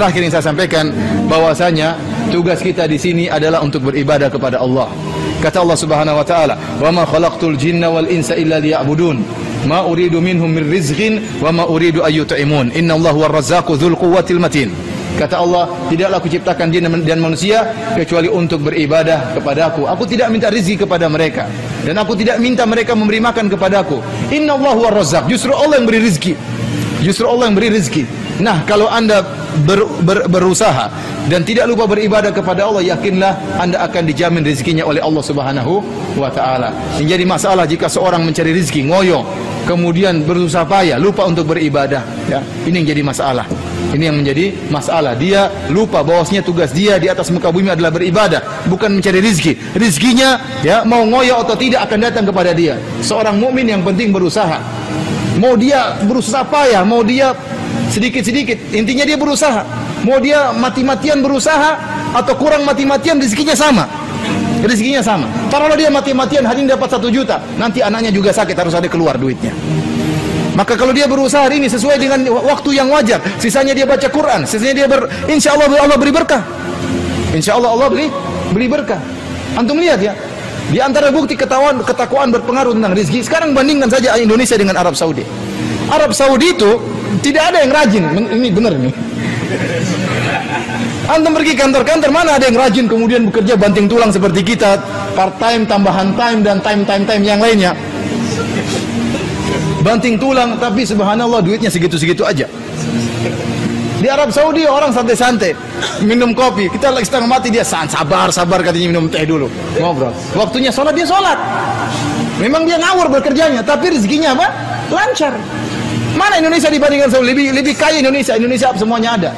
terakhir yang saya sampaikan bahwasanya tugas kita di sini adalah untuk beribadah kepada Allah. Kata Allah Subhanahu wa taala, "Wa ma khalaqtul jinna wal insa illa liya'budun." Ma uridu minhum min rizqin wa ma uridu ay yut'imun. Inna Allah huwa razzaqu dzul quwwatil matin. Kata Allah, tidaklah aku ciptakan jin dan manusia kecuali untuk beribadah kepadaku. Aku tidak minta rezeki kepada mereka dan aku tidak minta mereka memberi makan kepadaku. Inna Allah huwa razzaq. Justru Allah yang beri rezeki. Justru Allah yang beri rezeki. Nah, kalau Anda ber, ber, berusaha dan tidak lupa beribadah kepada Allah, yakinlah Anda akan dijamin rezekinya oleh Allah Subhanahu wa taala. Yang jadi masalah jika seorang mencari rezeki ngoyo, kemudian berusaha payah, lupa untuk beribadah, ya. Ini yang jadi masalah. Ini yang menjadi masalah. Dia lupa bahwasanya tugas dia di atas muka bumi adalah beribadah, bukan mencari rezeki. Rezekinya ya mau ngoyo atau tidak akan datang kepada dia. Seorang mukmin yang penting berusaha. Mau dia berusaha payah, mau dia sedikit-sedikit, intinya dia berusaha. Mau dia mati-matian berusaha atau kurang mati-matian rezekinya sama. Rezekinya sama. Kalau dia mati-matian hari ini dapat satu juta, nanti anaknya juga sakit harus ada keluar duitnya. Maka kalau dia berusaha hari ini sesuai dengan waktu yang wajar, sisanya dia baca Quran, sisanya dia ber, insya Allah Allah beri berkah. Insya Allah Allah beri beri berkah. Antum lihat ya, di antara bukti ketahuan ketakwaan berpengaruh tentang rezeki. Sekarang bandingkan saja Indonesia dengan Arab Saudi. Arab Saudi itu tidak ada yang rajin. Ini benar nih. Antum pergi kantor-kantor mana ada yang rajin kemudian bekerja banting tulang seperti kita, part time, tambahan time dan time time time yang lainnya. Banting tulang tapi subhanallah duitnya segitu-segitu aja. Di Arab Saudi orang santai-santai minum kopi. Kita lagi setengah mati dia sabar sabar katanya minum teh dulu. Ngobrol. Waktunya sholat dia sholat. Memang dia ngawur bekerjanya, tapi rezekinya apa? Lancar. Mana Indonesia dibandingkan Saudi? Lebih lebih kaya Indonesia. Indonesia semuanya ada.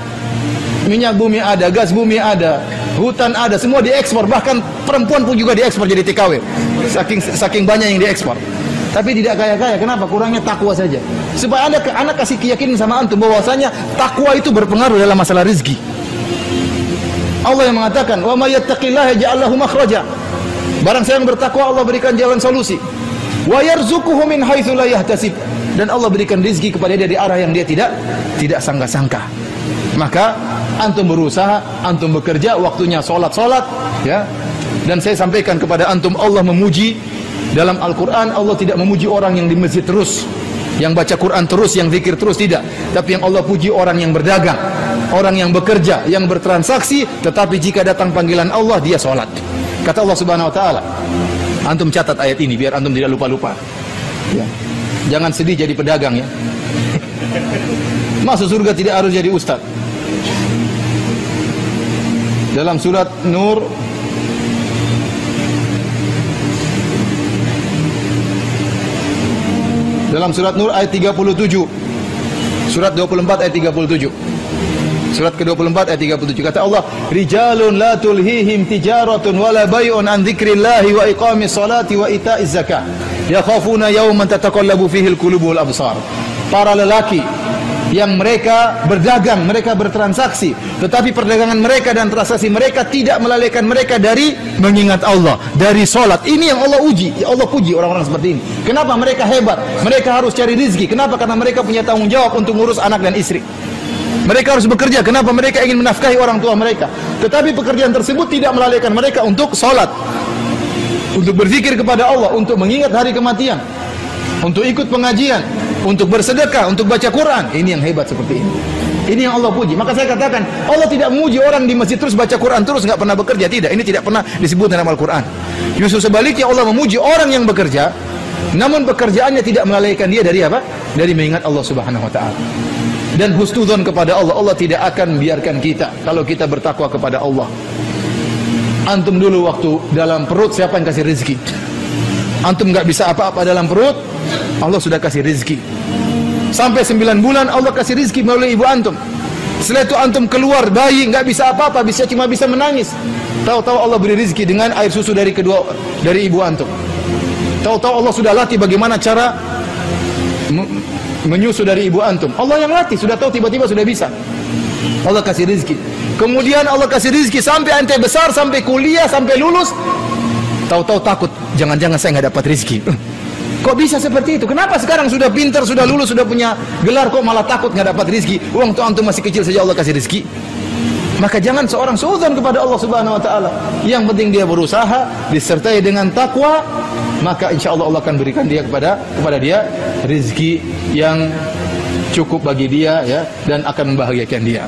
Minyak bumi ada, gas bumi ada, hutan ada, semua diekspor. Bahkan perempuan pun juga diekspor jadi TKW. Saking saking banyak yang diekspor. Tapi tidak kaya-kaya. Kenapa? Kurangnya takwa saja. Supaya anda, anak kasih keyakinan sama antum bahwasanya takwa itu berpengaruh dalam masalah rezeki. Allah yang mengatakan, "Wa may yattaqillaha yaj'al lahu makhraja." Barang siapa yang bertakwa Allah berikan jalan solusi. Wa yarzuquhu min haitsu la yahtasib. Dan Allah berikan rezeki kepada dia dari arah yang dia tidak tidak sangka-sangka. Maka antum berusaha, antum bekerja, waktunya salat-salat, ya. Dan saya sampaikan kepada antum Allah memuji dalam Al-Quran Allah tidak memuji orang yang di masjid terus yang baca Quran terus, yang zikir terus tidak tapi yang Allah puji orang yang berdagang orang yang bekerja, yang bertransaksi tetapi jika datang panggilan Allah dia sholat kata Allah subhanahu wa ta'ala antum catat ayat ini biar antum tidak lupa-lupa ya. Jangan sedih jadi pedagang ya. Masuk surga tidak harus jadi ustaz. Dalam surat Nur dalam surat Nur ayat 37 surat 24 ayat 37 surat ke-24 ayat 37 kata Allah rijalun la tulhihim tijaratun wala bay'un an dzikrillahi wa iqamis salati wa ita'iz zakah yakhafuna yawman tataqallabu fihi al-qulubu wal absar para lelaki yang mereka berdagang, mereka bertransaksi, tetapi perdagangan mereka dan transaksi mereka tidak melalaikan mereka dari mengingat Allah, dari solat. Ini yang Allah uji, ya Allah puji orang-orang seperti ini. Kenapa mereka hebat? Mereka harus cari rezeki. Kenapa? Karena mereka punya tanggung jawab untuk ngurus anak dan istri. Mereka harus bekerja. Kenapa? Mereka ingin menafkahi orang tua mereka. Tetapi pekerjaan tersebut tidak melalaikan mereka untuk solat, untuk berzikir kepada Allah, untuk mengingat hari kematian, untuk ikut pengajian, untuk bersedekah, untuk baca Quran. Ini yang hebat seperti ini. Ini yang Allah puji. Maka saya katakan, Allah tidak memuji orang di masjid terus baca Quran terus nggak pernah bekerja. Tidak, ini tidak pernah disebut dalam Al-Quran. Justru sebaliknya Allah memuji orang yang bekerja, namun pekerjaannya tidak melalaikan dia dari apa? Dari mengingat Allah Subhanahu wa taala. Dan husnudzon kepada Allah, Allah tidak akan biarkan kita kalau kita bertakwa kepada Allah. Antum dulu waktu dalam perut siapa yang kasih rezeki? Antum nggak bisa apa-apa dalam perut, Allah sudah kasih rezeki. Sampai 9 bulan Allah kasih rezeki melalui ibu antum. Setelah itu antum keluar bayi nggak bisa apa-apa, bisa cuma bisa menangis. Tahu-tahu Allah beri rezeki dengan air susu dari kedua dari ibu antum. Tahu-tahu Allah sudah latih bagaimana cara menyusu dari ibu antum. Allah yang latih, sudah tahu tiba-tiba sudah bisa. Allah kasih rezeki. Kemudian Allah kasih rezeki sampai ente besar, sampai kuliah, sampai lulus. Tahu-tahu takut, jangan-jangan saya nggak dapat rezeki. Kok bisa seperti itu? Kenapa sekarang sudah pintar, sudah lulus, sudah punya gelar kok malah takut nggak dapat rizki? Uang tuh antum masih kecil saja Allah kasih rizki. Maka jangan seorang suudzon kepada Allah Subhanahu wa taala. Yang penting dia berusaha disertai dengan takwa, maka insya Allah Allah akan berikan dia kepada kepada dia rizki yang cukup bagi dia ya dan akan membahagiakan dia.